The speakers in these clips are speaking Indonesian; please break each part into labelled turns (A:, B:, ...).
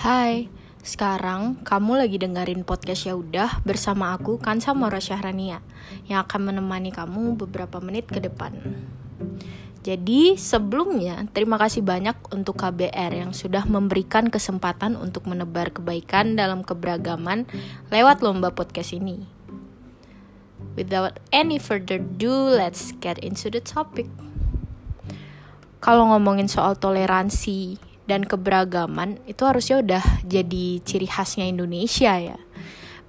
A: Hai, sekarang kamu lagi dengerin podcast ya udah bersama aku Kansa Mora Syahrania yang akan menemani kamu beberapa menit ke depan. Jadi sebelumnya terima kasih banyak untuk KBR yang sudah memberikan kesempatan untuk menebar kebaikan dalam keberagaman lewat lomba podcast ini. Without any further ado, let's get into the topic. Kalau ngomongin soal toleransi dan keberagaman itu harusnya udah jadi ciri khasnya Indonesia ya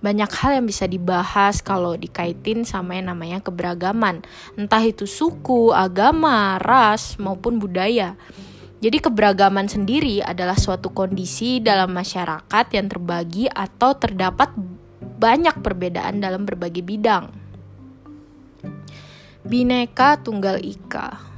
A: banyak hal yang bisa dibahas kalau dikaitin sama yang namanya keberagaman, entah itu suku, agama, ras, maupun budaya. Jadi keberagaman sendiri adalah suatu kondisi dalam masyarakat yang terbagi atau terdapat banyak perbedaan dalam berbagai bidang. Bineka Tunggal Ika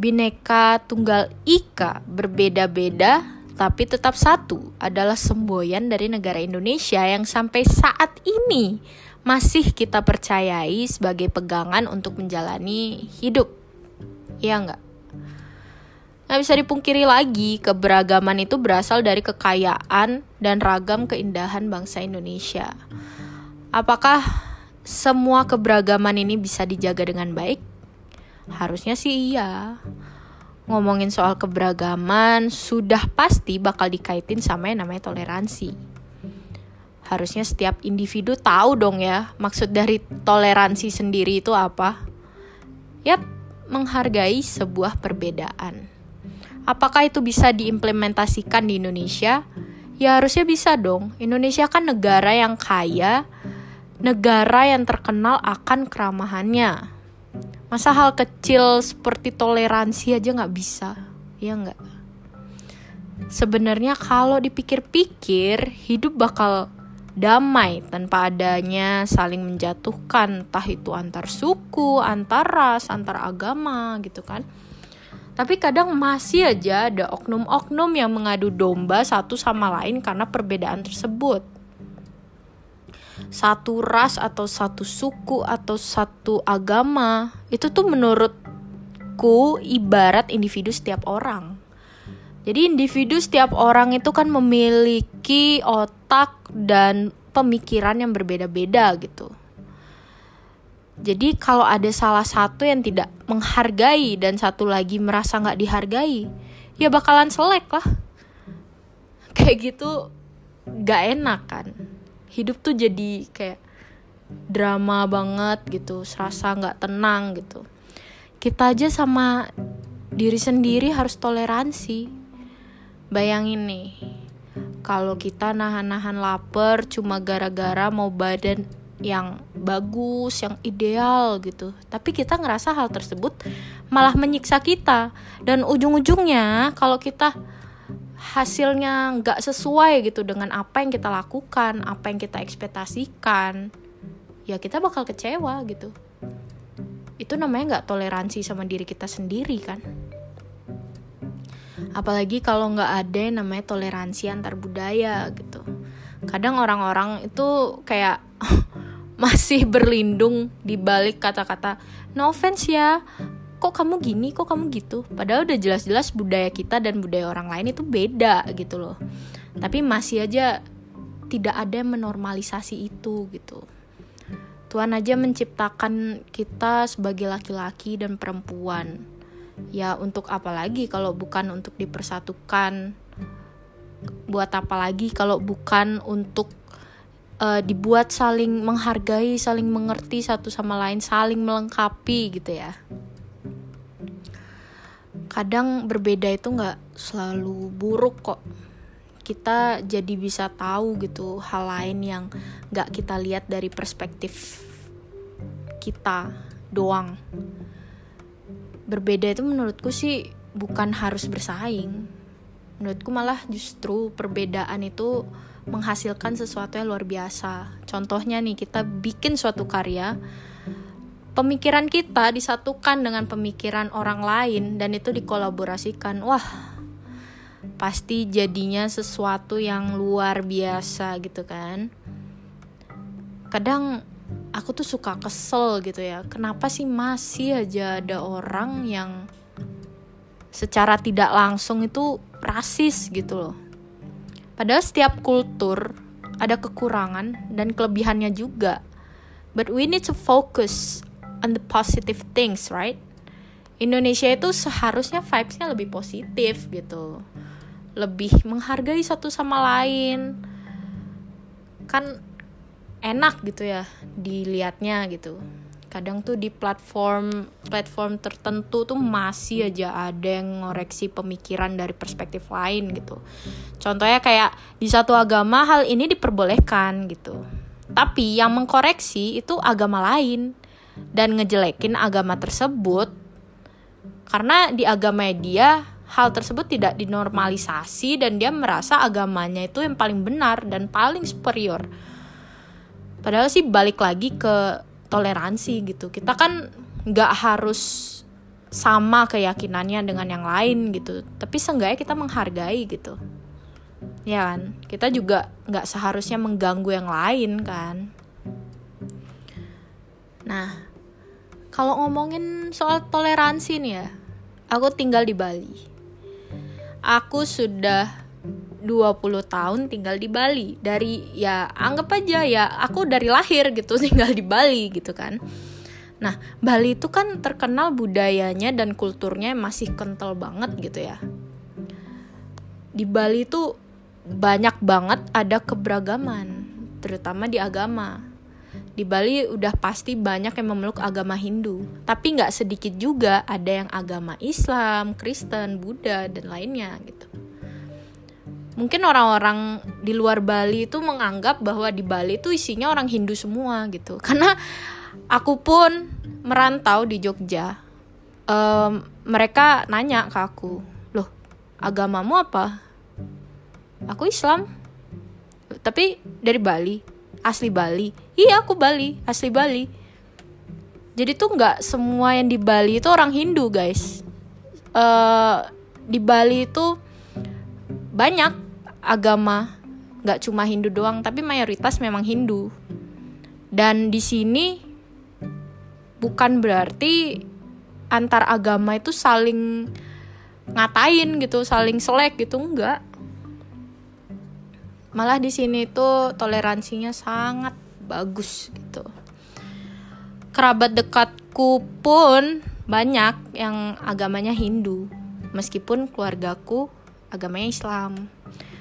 A: Bineka Tunggal Ika berbeda-beda tapi tetap satu adalah semboyan dari negara Indonesia yang sampai saat ini masih kita percayai sebagai pegangan untuk menjalani hidup. Iya nggak? Nggak bisa dipungkiri lagi, keberagaman itu berasal dari kekayaan dan ragam keindahan bangsa Indonesia. Apakah semua keberagaman ini bisa dijaga dengan baik? Harusnya sih iya ngomongin soal keberagaman sudah pasti bakal dikaitin sama yang namanya toleransi. Harusnya setiap individu tahu dong ya maksud dari toleransi sendiri itu apa. Yap, menghargai sebuah perbedaan. Apakah itu bisa diimplementasikan di Indonesia? Ya harusnya bisa dong. Indonesia kan negara yang kaya, negara yang terkenal akan keramahannya masa hal kecil seperti toleransi aja nggak bisa ya nggak? Sebenarnya kalau dipikir-pikir hidup bakal damai tanpa adanya saling menjatuhkan entah itu antar suku antar ras antar agama gitu kan? Tapi kadang masih aja ada oknum-oknum yang mengadu domba satu sama lain karena perbedaan tersebut satu ras atau satu suku atau satu agama itu tuh menurutku ibarat individu setiap orang. Jadi individu setiap orang itu kan memiliki otak dan pemikiran yang berbeda-beda gitu. Jadi kalau ada salah satu yang tidak menghargai dan satu lagi merasa nggak dihargai, ya bakalan selek lah. Kayak gitu gak enak kan hidup tuh jadi kayak drama banget gitu serasa nggak tenang gitu kita aja sama diri sendiri harus toleransi bayangin nih kalau kita nahan-nahan lapar cuma gara-gara mau badan yang bagus, yang ideal gitu. Tapi kita ngerasa hal tersebut malah menyiksa kita. Dan ujung-ujungnya kalau kita hasilnya nggak sesuai gitu dengan apa yang kita lakukan, apa yang kita ekspektasikan, ya kita bakal kecewa gitu. Itu namanya nggak toleransi sama diri kita sendiri kan. Apalagi kalau nggak ada yang namanya toleransi antar budaya gitu. Kadang orang-orang itu kayak masih berlindung di balik kata-kata no offense ya kok kamu gini kok kamu gitu? Padahal udah jelas-jelas budaya kita dan budaya orang lain itu beda gitu loh. Tapi masih aja tidak ada yang menormalisasi itu gitu. Tuhan aja menciptakan kita sebagai laki-laki dan perempuan. Ya untuk apa lagi kalau bukan untuk dipersatukan? Buat apa lagi kalau bukan untuk uh, dibuat saling menghargai, saling mengerti satu sama lain, saling melengkapi gitu ya kadang berbeda itu nggak selalu buruk kok. Kita jadi bisa tahu gitu hal lain yang nggak kita lihat dari perspektif kita doang. Berbeda itu menurutku sih bukan harus bersaing. Menurutku malah justru perbedaan itu menghasilkan sesuatu yang luar biasa. Contohnya nih kita bikin suatu karya pemikiran kita disatukan dengan pemikiran orang lain dan itu dikolaborasikan. Wah pasti jadinya sesuatu yang luar biasa gitu kan. Kadang aku tuh suka kesel gitu ya. Kenapa sih masih aja ada orang yang secara tidak langsung itu rasis gitu loh? Padahal setiap kultur ada kekurangan dan kelebihannya juga. But we need to focus on the positive things, right? Indonesia itu seharusnya vibesnya lebih positif gitu. Lebih menghargai satu sama lain. Kan enak gitu ya dilihatnya gitu. Kadang tuh di platform platform tertentu tuh masih aja ada yang ngoreksi pemikiran dari perspektif lain gitu. Contohnya kayak di satu agama hal ini diperbolehkan gitu. Tapi yang mengkoreksi itu agama lain dan ngejelekin agama tersebut. Karena di agama dia hal tersebut tidak dinormalisasi dan dia merasa agamanya itu yang paling benar dan paling superior. Padahal sih balik lagi ke toleransi gitu. Kita kan nggak harus sama keyakinannya dengan yang lain gitu. Tapi seenggaknya kita menghargai gitu. Ya kan? Kita juga nggak seharusnya mengganggu yang lain kan? Nah kalau ngomongin soal toleransi nih ya aku tinggal di Bali. Aku sudah 20 tahun tinggal di Bali. Dari ya anggap aja ya aku dari lahir gitu tinggal di Bali gitu kan. Nah, Bali itu kan terkenal budayanya dan kulturnya masih kental banget gitu ya. Di Bali itu banyak banget ada keberagaman, terutama di agama di Bali udah pasti banyak yang memeluk agama Hindu, tapi nggak sedikit juga ada yang agama Islam, Kristen, Buddha dan lainnya gitu. Mungkin orang-orang di luar Bali itu menganggap bahwa di Bali itu isinya orang Hindu semua gitu, karena aku pun merantau di Jogja. Um, mereka nanya ke aku, loh agamamu apa? Aku Islam, tapi dari Bali asli Bali. Iya aku Bali asli Bali. Jadi tuh nggak semua yang di Bali itu orang Hindu guys. Uh, di Bali itu banyak agama nggak cuma Hindu doang tapi mayoritas memang Hindu. Dan di sini bukan berarti antar agama itu saling ngatain gitu saling selek gitu enggak malah di sini tuh toleransinya sangat bagus gitu. Kerabat dekatku pun banyak yang agamanya Hindu. Meskipun keluargaku agamanya Islam.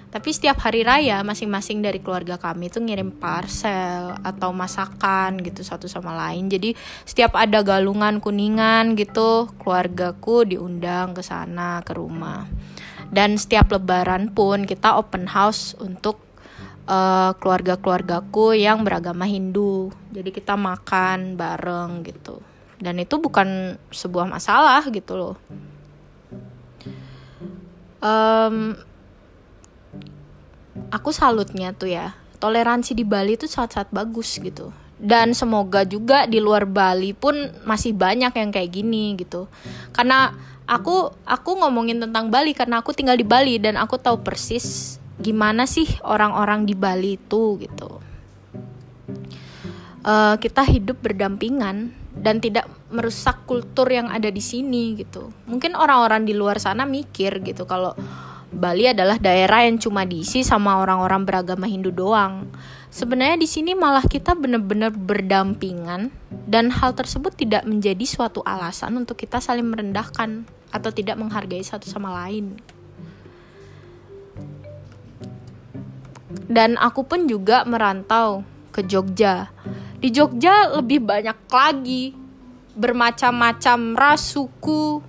A: Tapi setiap hari raya masing-masing dari keluarga kami tuh ngirim parcel atau masakan gitu satu sama lain. Jadi setiap ada galungan kuningan gitu keluargaku diundang ke sana ke rumah dan setiap lebaran pun kita open house untuk uh, keluarga-keluargaku yang beragama Hindu. Jadi kita makan bareng gitu. Dan itu bukan sebuah masalah gitu loh. Um, aku salutnya tuh ya toleransi di Bali itu sangat-sangat bagus gitu. Dan semoga juga di luar Bali pun masih banyak yang kayak gini gitu. Karena aku aku ngomongin tentang Bali karena aku tinggal di Bali dan aku tahu persis gimana sih orang-orang di Bali itu gitu. Uh, kita hidup berdampingan dan tidak merusak kultur yang ada di sini gitu. Mungkin orang-orang di luar sana mikir gitu kalau Bali adalah daerah yang cuma diisi sama orang-orang beragama Hindu doang. Sebenarnya di sini malah kita benar-benar berdampingan dan hal tersebut tidak menjadi suatu alasan untuk kita saling merendahkan atau tidak menghargai satu sama lain. Dan aku pun juga merantau ke Jogja. Di Jogja lebih banyak lagi bermacam-macam ras suku,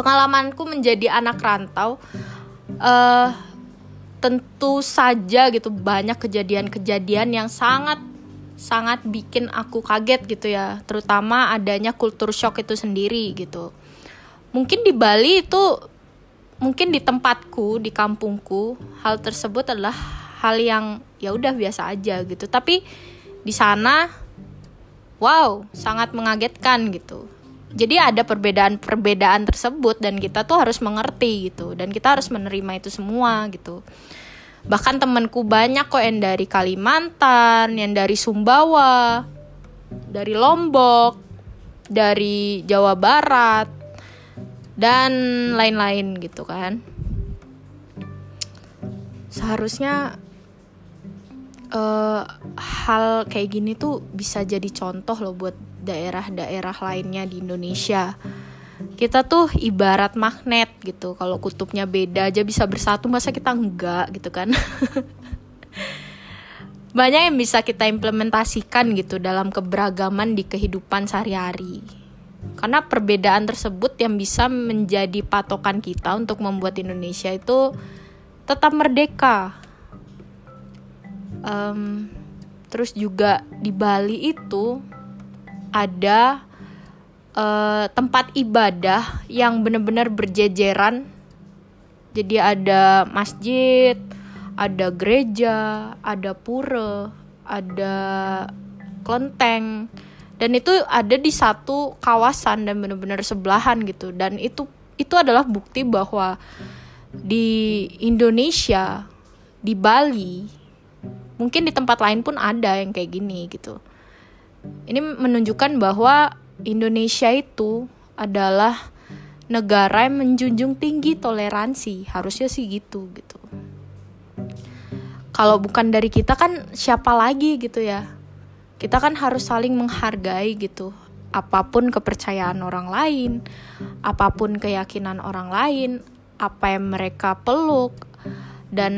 A: pengalamanku menjadi anak rantau uh, tentu saja gitu banyak kejadian-kejadian yang sangat sangat bikin aku kaget gitu ya terutama adanya kultur shock itu sendiri gitu mungkin di Bali itu mungkin di tempatku di kampungku hal tersebut adalah hal yang ya udah biasa aja gitu. Tapi di sana wow sangat mengagetkan gitu. Jadi ada perbedaan-perbedaan tersebut dan kita tuh harus mengerti gitu. Dan kita harus menerima itu semua gitu. Bahkan temanku banyak kok yang dari Kalimantan yang dari Sumbawa dari Lombok dari Jawa Barat dan lain-lain gitu kan seharusnya uh, hal kayak gini tuh bisa jadi contoh loh buat daerah-daerah lainnya di Indonesia. Kita tuh ibarat magnet gitu. Kalau kutubnya beda aja bisa bersatu, masa kita enggak gitu kan? Banyak yang bisa kita implementasikan gitu dalam keberagaman di kehidupan sehari-hari. Karena perbedaan tersebut yang bisa menjadi patokan kita untuk membuat Indonesia itu tetap merdeka. Um, terus juga di Bali itu ada uh, tempat ibadah yang benar-benar berjejeran. Jadi ada masjid ada gereja ada pura ada kelenteng dan itu ada di satu kawasan dan benar-benar sebelahan gitu. Dan itu itu adalah bukti bahwa di Indonesia di Bali mungkin di tempat lain pun ada yang kayak gini gitu. Ini menunjukkan bahwa Indonesia itu adalah negara yang menjunjung tinggi toleransi. Harusnya sih gitu gitu. Kalau bukan dari kita kan siapa lagi gitu ya kita kan harus saling menghargai gitu. Apa pun kepercayaan orang lain apa pun keyakinan orang lain apa yang mereka peluk dan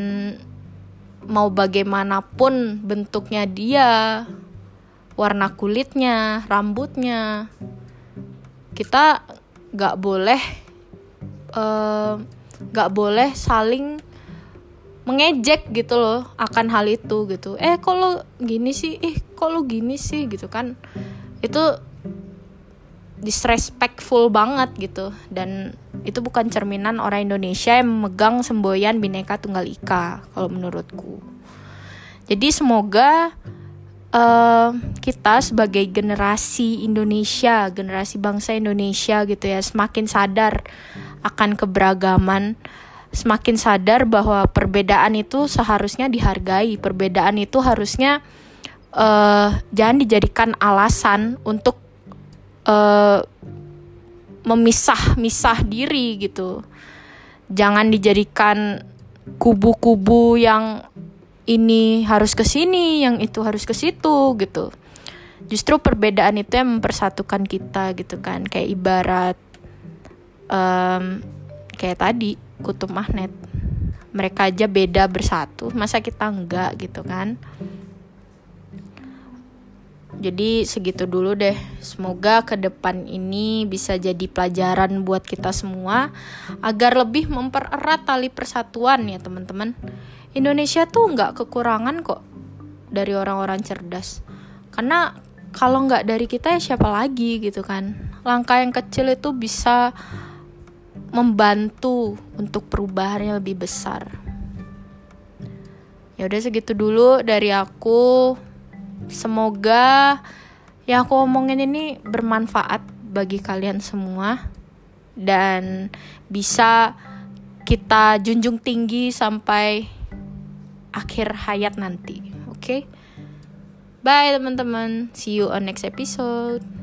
A: mau bagaimanapun bentuknya dia, warna kulitnya, rambutnya, kita nggak boleh eh, nggak uh, boleh saling mengejek gitu loh akan hal itu gitu. Eh kalau gini sih? Eh kalau gini sih? Gitu kan. Itu disrespectful banget gitu. Dan itu bukan cerminan orang Indonesia yang memegang semboyan bineka tunggal ika kalau menurutku. Jadi semoga uh, kita sebagai generasi Indonesia generasi bangsa Indonesia gitu ya semakin sadar akan keberagaman semakin sadar bahwa perbedaan itu seharusnya dihargai perbedaan itu harusnya uh, jangan dijadikan alasan untuk uh, memisah-misah diri gitu. Jangan dijadikan kubu-kubu yang ini harus ke sini, yang itu harus ke situ gitu. Justru perbedaan itu yang mempersatukan kita gitu kan. Kayak ibarat um, kayak tadi kutub magnet. Mereka aja beda bersatu, masa kita enggak gitu kan? Jadi segitu dulu deh. Semoga ke depan ini bisa jadi pelajaran buat kita semua agar lebih mempererat tali persatuan ya teman-teman. Indonesia tuh nggak kekurangan kok dari orang-orang cerdas. Karena kalau nggak dari kita ya siapa lagi gitu kan. Langkah yang kecil itu bisa membantu untuk perubahan yang lebih besar. Ya udah segitu dulu dari aku. Semoga yang aku omongin ini bermanfaat bagi kalian semua dan bisa kita junjung tinggi sampai akhir hayat nanti. Oke. Okay? Bye teman-teman. See you on next episode.